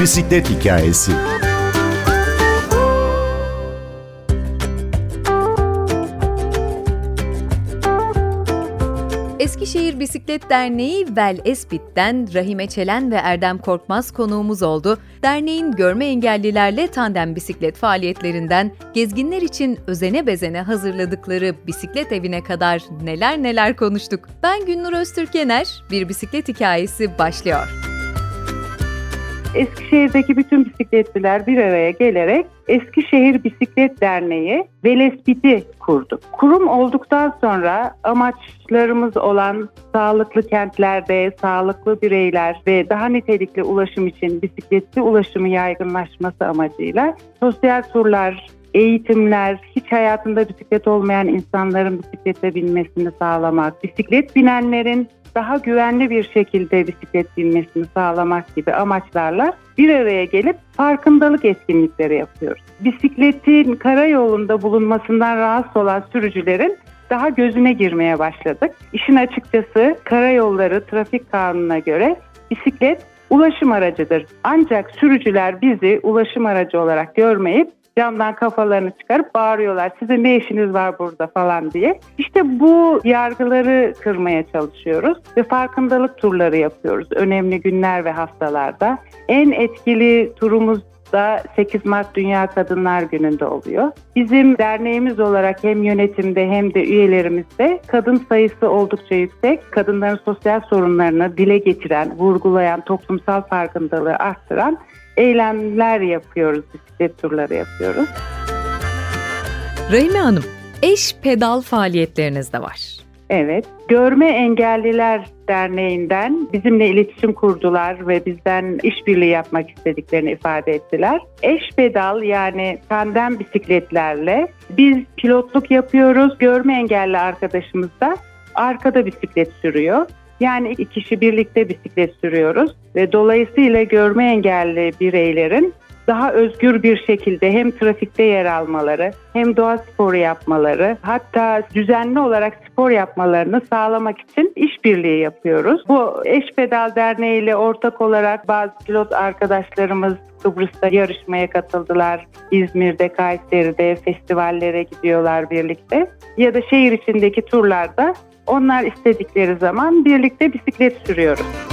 Bisiklet hikayesi. Eskişehir Bisiklet Derneği Vel Espit'ten Rahime Çelen ve Erdem Korkmaz konuğumuz oldu. Derneğin görme engellilerle tandem bisiklet faaliyetlerinden gezginler için özene bezene hazırladıkları bisiklet evine kadar neler neler konuştuk. Ben Günnur Öztürkener, bir bisiklet hikayesi başlıyor. Eskişehir'deki bütün bisikletçiler bir araya gelerek Eskişehir Bisiklet Derneği Velespit'i kurduk. Kurum olduktan sonra amaçlarımız olan sağlıklı kentlerde sağlıklı bireyler ve daha nitelikli ulaşım için bisikletli ulaşımı yaygınlaşması amacıyla sosyal turlar, eğitimler, hiç hayatında bisiklet olmayan insanların bisiklete binmesini sağlamak, bisiklet binenlerin daha güvenli bir şekilde bisiklet binmesini sağlamak gibi amaçlarla bir araya gelip farkındalık etkinlikleri yapıyoruz. Bisikletin karayolunda bulunmasından rahatsız olan sürücülerin daha gözüne girmeye başladık. İşin açıkçası karayolları trafik kanununa göre bisiklet ulaşım aracıdır. Ancak sürücüler bizi ulaşım aracı olarak görmeyip camdan kafalarını çıkarıp bağırıyorlar. Sizin ne işiniz var burada falan diye. İşte bu yargıları kırmaya çalışıyoruz ve farkındalık turları yapıyoruz. Önemli günler ve haftalarda. En etkili turumuz da 8 Mart Dünya Kadınlar Günü'nde oluyor. Bizim derneğimiz olarak hem yönetimde hem de üyelerimizde kadın sayısı oldukça yüksek. Kadınların sosyal sorunlarını dile getiren, vurgulayan, toplumsal farkındalığı arttıran eylemler yapıyoruz, bisiklet turları yapıyoruz. Rahime Hanım, eş pedal faaliyetleriniz de var. Evet, Görme Engelliler Derneği'nden bizimle iletişim kurdular ve bizden işbirliği yapmak istediklerini ifade ettiler. Eş pedal yani tandem bisikletlerle biz pilotluk yapıyoruz. Görme engelli arkadaşımız da arkada bisiklet sürüyor. Yani iki kişi birlikte bisiklet sürüyoruz ve dolayısıyla görme engelli bireylerin daha özgür bir şekilde hem trafikte yer almaları hem doğa sporu yapmaları hatta düzenli olarak spor yapmalarını sağlamak için işbirliği yapıyoruz. Bu Eş Pedal Derneği ile ortak olarak bazı pilot arkadaşlarımız Kıbrıs'ta yarışmaya katıldılar. İzmir'de, Kayseri'de festivallere gidiyorlar birlikte. Ya da şehir içindeki turlarda onlar istedikleri zaman birlikte bisiklet sürüyoruz.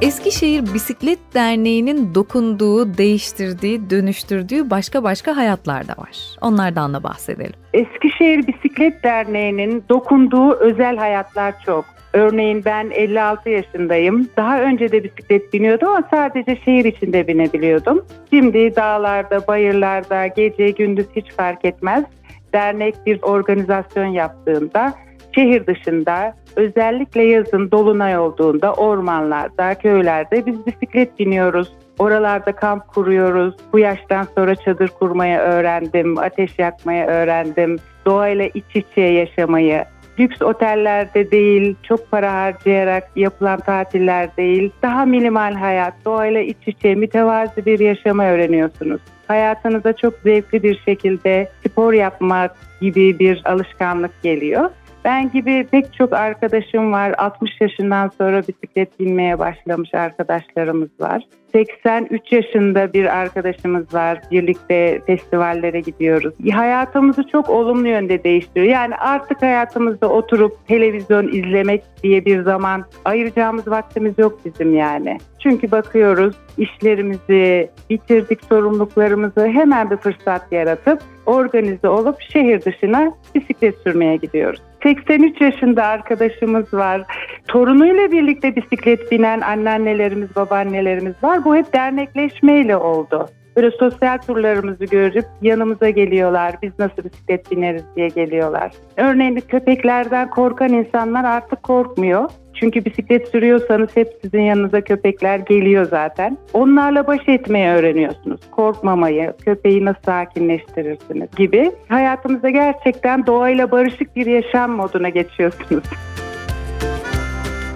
Eskişehir Bisiklet Derneği'nin dokunduğu, değiştirdiği, dönüştürdüğü başka başka hayatlar da var. Onlardan da bahsedelim. Eskişehir Bisiklet Derneği'nin dokunduğu özel hayatlar çok. Örneğin ben 56 yaşındayım. Daha önce de bisiklet biniyordum ama sadece şehir içinde binebiliyordum. Şimdi dağlarda, bayırlarda, gece gündüz hiç fark etmez. Dernek bir organizasyon yaptığında şehir dışında özellikle yazın dolunay olduğunda ormanlarda, köylerde biz bisiklet biniyoruz. Oralarda kamp kuruyoruz. Bu yaştan sonra çadır kurmayı öğrendim, ateş yakmayı öğrendim, doğayla iç içe yaşamayı. Lüks otellerde değil, çok para harcayarak yapılan tatiller değil, daha minimal hayat, doğayla iç içe, mütevazi bir yaşamı öğreniyorsunuz. Hayatınıza çok zevkli bir şekilde spor yapmak gibi bir alışkanlık geliyor. Ben gibi pek çok arkadaşım var. 60 yaşından sonra bisiklet binmeye başlamış arkadaşlarımız var. 83 yaşında bir arkadaşımız var. Birlikte festivallere gidiyoruz. Hayatımızı çok olumlu yönde değiştiriyor. Yani artık hayatımızda oturup televizyon izlemek diye bir zaman ayıracağımız vaktimiz yok bizim yani. Çünkü bakıyoruz işlerimizi bitirdik, sorumluluklarımızı hemen bir fırsat yaratıp organize olup şehir dışına bisiklet sürmeye gidiyoruz. 83 yaşında arkadaşımız var. Torunuyla birlikte bisiklet binen anneannelerimiz, babaannelerimiz var. Bu hep dernekleşmeyle oldu. Böyle sosyal turlarımızı görüp yanımıza geliyorlar. Biz nasıl bisiklet bineriz diye geliyorlar. Örneğin köpeklerden korkan insanlar artık korkmuyor. Çünkü bisiklet sürüyorsanız hep sizin yanınıza köpekler geliyor zaten. Onlarla baş etmeyi öğreniyorsunuz. Korkmamayı, köpeği nasıl sakinleştirirsiniz gibi. Hayatımızda gerçekten doğayla barışık bir yaşam moduna geçiyorsunuz.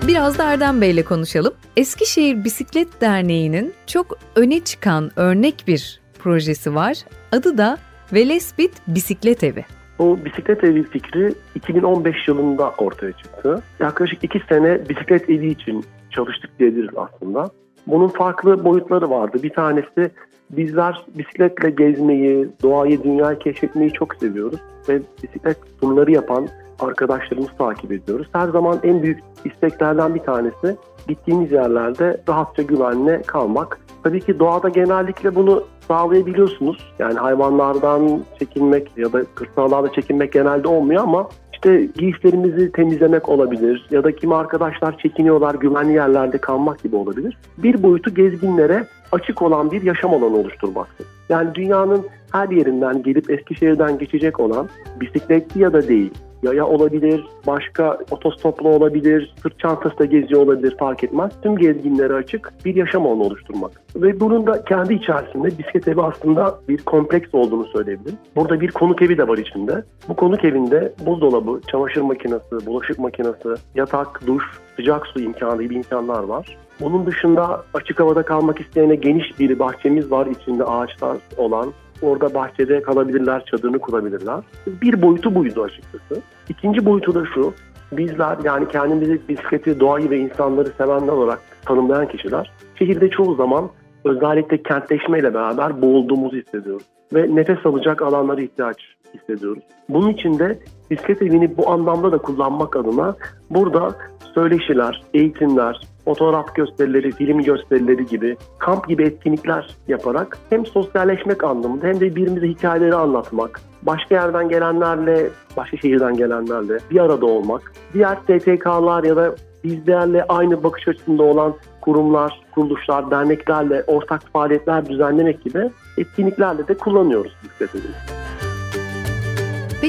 Biraz da Erdem Bey ile konuşalım. Eskişehir Bisiklet Derneği'nin çok öne çıkan örnek bir projesi var. Adı da Velespit Bisiklet Evi. Bu bisiklet evi fikri 2015 yılında ortaya çıktı. Yaklaşık iki sene bisiklet evi için çalıştık diyebiliriz aslında. Bunun farklı boyutları vardı. Bir tanesi bizler bisikletle gezmeyi, doğayı, dünyayı keşfetmeyi çok seviyoruz. Ve bisiklet turları yapan arkadaşlarımızı takip ediyoruz. Her zaman en büyük isteklerden bir tanesi gittiğimiz yerlerde rahatça güvenle kalmak. Tabii ki doğada genellikle bunu sağlayabiliyorsunuz. Yani hayvanlardan çekinmek ya da kırsallarda çekinmek genelde olmuyor ama işte giysilerimizi temizlemek olabilir ya da kimi arkadaşlar çekiniyorlar güvenli yerlerde kalmak gibi olabilir. Bir boyutu gezginlere açık olan bir yaşam alanı oluşturmaktır. Yani dünyanın her yerinden gelip Eskişehir'den geçecek olan bisikletli ya da değil yaya olabilir, başka otostoplu olabilir, sırt çantası da geziyor olabilir fark etmez. Tüm gezginlere açık bir yaşam alanı oluşturmak. Ve bunun da kendi içerisinde bisiklet evi aslında bir kompleks olduğunu söyleyebilirim. Burada bir konuk evi de var içinde. Bu konuk evinde buzdolabı, çamaşır makinesi, bulaşık makinesi, yatak, duş, sıcak su imkanı gibi imkanlar var. Bunun dışında açık havada kalmak isteyene geniş bir bahçemiz var içinde ağaçlar olan Orada bahçede kalabilirler, çadırını kurabilirler. Bir boyutu buydu açıkçası. İkinci boyutu da şu. Bizler yani kendimizi bisikleti, doğayı ve insanları sevenler olarak tanımlayan kişiler şehirde çoğu zaman özellikle kentleşmeyle beraber boğulduğumuzu hissediyoruz. Ve nefes alacak alanlara ihtiyaç hissediyoruz. Bunun için de bisiklet evini bu anlamda da kullanmak adına burada söyleşiler, eğitimler, fotoğraf gösterileri, film gösterileri gibi kamp gibi etkinlikler yaparak hem sosyalleşmek anlamında hem de birbirimize hikayeleri anlatmak, başka yerden gelenlerle, başka şehirden gelenlerle bir arada olmak, diğer STK'lar ya da bizlerle aynı bakış açısında olan kurumlar, kuruluşlar, derneklerle ortak faaliyetler düzenlemek gibi etkinliklerle de kullanıyoruz bisikletimizi.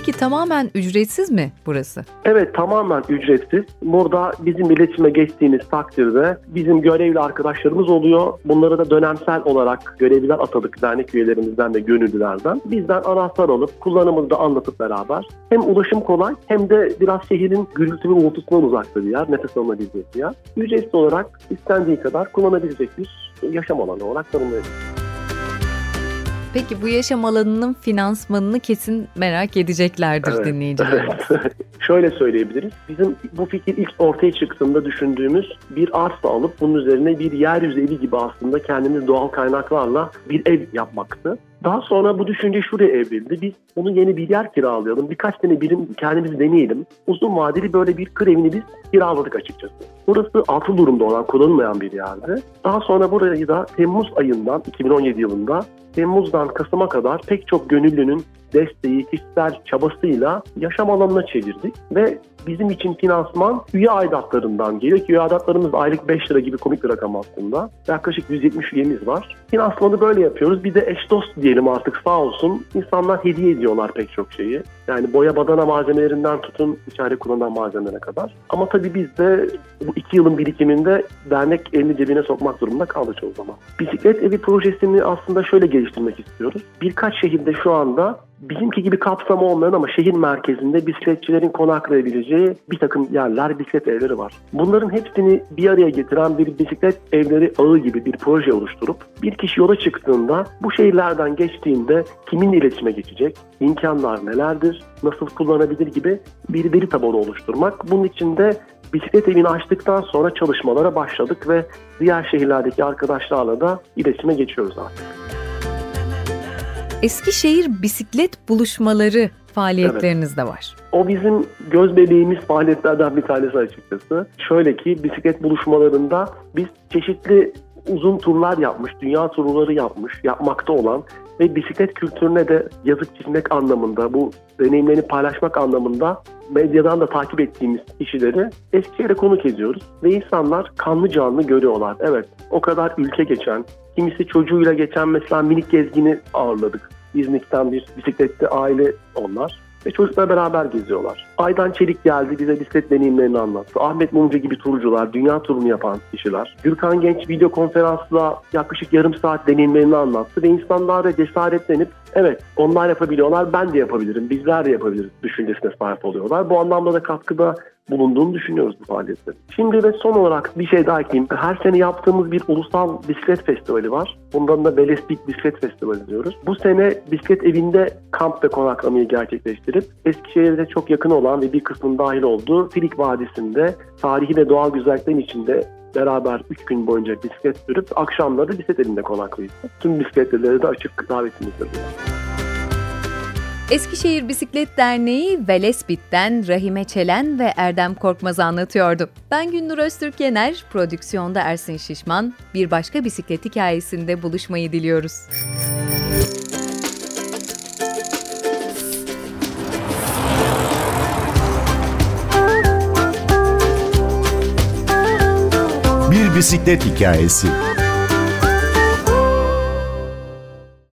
Peki tamamen ücretsiz mi burası? Evet tamamen ücretsiz. Burada bizim iletişime geçtiğimiz takdirde bizim görevli arkadaşlarımız oluyor. Bunları da dönemsel olarak görevliler atadık dernek üyelerimizden ve gönüllülerden. Bizden anahtar alıp kullanımını da anlatıp beraber hem ulaşım kolay hem de biraz şehrin gürültü ve uğultusundan uzakta bir yer. Nefes alınabilecek bir yer. Ücretsiz olarak istendiği kadar kullanabilecek bir yaşam alanı olarak tanımlayabiliriz. Peki bu yaşam alanının finansmanını kesin merak edeceklerdir evet, dinleyicilerimiz. Şöyle söyleyebiliriz. Bizim bu fikir ilk ortaya çıktığında düşündüğümüz bir arsa alıp bunun üzerine bir yeryüzü evi gibi aslında kendimiz doğal kaynaklarla bir ev yapmaktı. Daha sonra bu düşünce şuraya evrildi. Biz bunu yeni bir yer kiralayalım. Birkaç tane birim kendimizi deneyelim. Uzun vadeli böyle bir kır evini biz kiraladık açıkçası. Burası altı durumda olan kullanılmayan bir yerdi. Daha sonra burayı da Temmuz ayından 2017 yılında Temmuz'dan Kasım'a kadar pek çok gönüllünün desteği, kişisel çabasıyla yaşam alanına çevirdik ve bizim için finansman üye aidatlarından geliyor ki üye aidatlarımız aylık 5 lira gibi komik bir rakam aslında. Yaklaşık 170 üyemiz var. Finansmanı böyle yapıyoruz. Bir de eş dost diyelim artık sağ olsun. İnsanlar hediye ediyorlar pek çok şeyi. Yani boya badana malzemelerinden tutun içeride kullanılan malzemelere kadar. Ama tabii biz de bu iki yılın birikiminde dernek elini cebine sokmak durumunda kaldı çoğu zaman. Bisiklet evi projesini aslında şöyle geliştirmek istiyoruz. Birkaç şehirde şu anda bizimki gibi kapsamı olmayan ama şehir merkezinde bisikletçilerin konaklayabileceği bir takım yerler, bisiklet evleri var. Bunların hepsini bir araya getiren bir bisiklet evleri ağı gibi bir proje oluşturup bir kişi yola çıktığında bu şehirlerden geçtiğinde kimin iletişime geçecek, imkanlar nelerdir, nasıl kullanabilir gibi bir veri tabanı oluşturmak. Bunun için de bisiklet evini açtıktan sonra çalışmalara başladık ve diğer şehirlerdeki arkadaşlarla da iletişime geçiyoruz artık. Eskişehir bisiklet buluşmaları faaliyetleriniz evet. de var. O bizim göz bebeğimiz faaliyetlerden bir tanesi açıkçası. Şöyle ki bisiklet buluşmalarında biz çeşitli uzun turlar yapmış, dünya turları yapmış, yapmakta olan ve bisiklet kültürüne de yazık çizmek anlamında, bu deneyimlerini paylaşmak anlamında medyadan da takip ettiğimiz kişileri Eskişehir'e konuk ediyoruz. Ve insanlar kanlı canlı görüyorlar. Evet o kadar ülke geçen, kimisi çocuğuyla geçen mesela minik gezgini ağırladık. İznik'ten bir bisikletli aile onlar ve çocuklar beraber geziyorlar. Aydan Çelik geldi bize bisiklet deneyimlerini anlattı. Ahmet Mumcu gibi turcular, dünya turunu yapan kişiler. Gürkan Genç video konferansla yaklaşık yarım saat deneyimlerini anlattı ve insanlar da cesaretlenip evet onlar yapabiliyorlar ben de yapabilirim, bizler de yapabiliriz düşüncesine sahip oluyorlar. Bu anlamda da katkıda bulunduğunu düşünüyoruz bu faaliyetlerin. Şimdi ve son olarak bir şey daha ekleyeyim. Her sene yaptığımız bir ulusal bisiklet festivali var. Bundan da Belespik Bisiklet Festivali diyoruz. Bu sene bisiklet evinde kamp ve konaklamayı gerçekleştirip Eskişehir'de çok yakın olan ve bir kısmın dahil olduğu Filik Vadisi'nde tarihi ve doğal güzelliklerin içinde beraber 3 gün boyunca bisiklet sürüp akşamları bisiklet elinde konaklıyız. Tüm bisikletlere de açık davetimizdir. Eskişehir Bisiklet Derneği Velespit'ten Rahime Çelen ve Erdem Korkmaz anlatıyordu. Ben Gündür Öztürk Yener, prodüksiyonda Ersin Şişman. Bir başka bisiklet hikayesinde buluşmayı diliyoruz. Bir bisiklet hikayesi.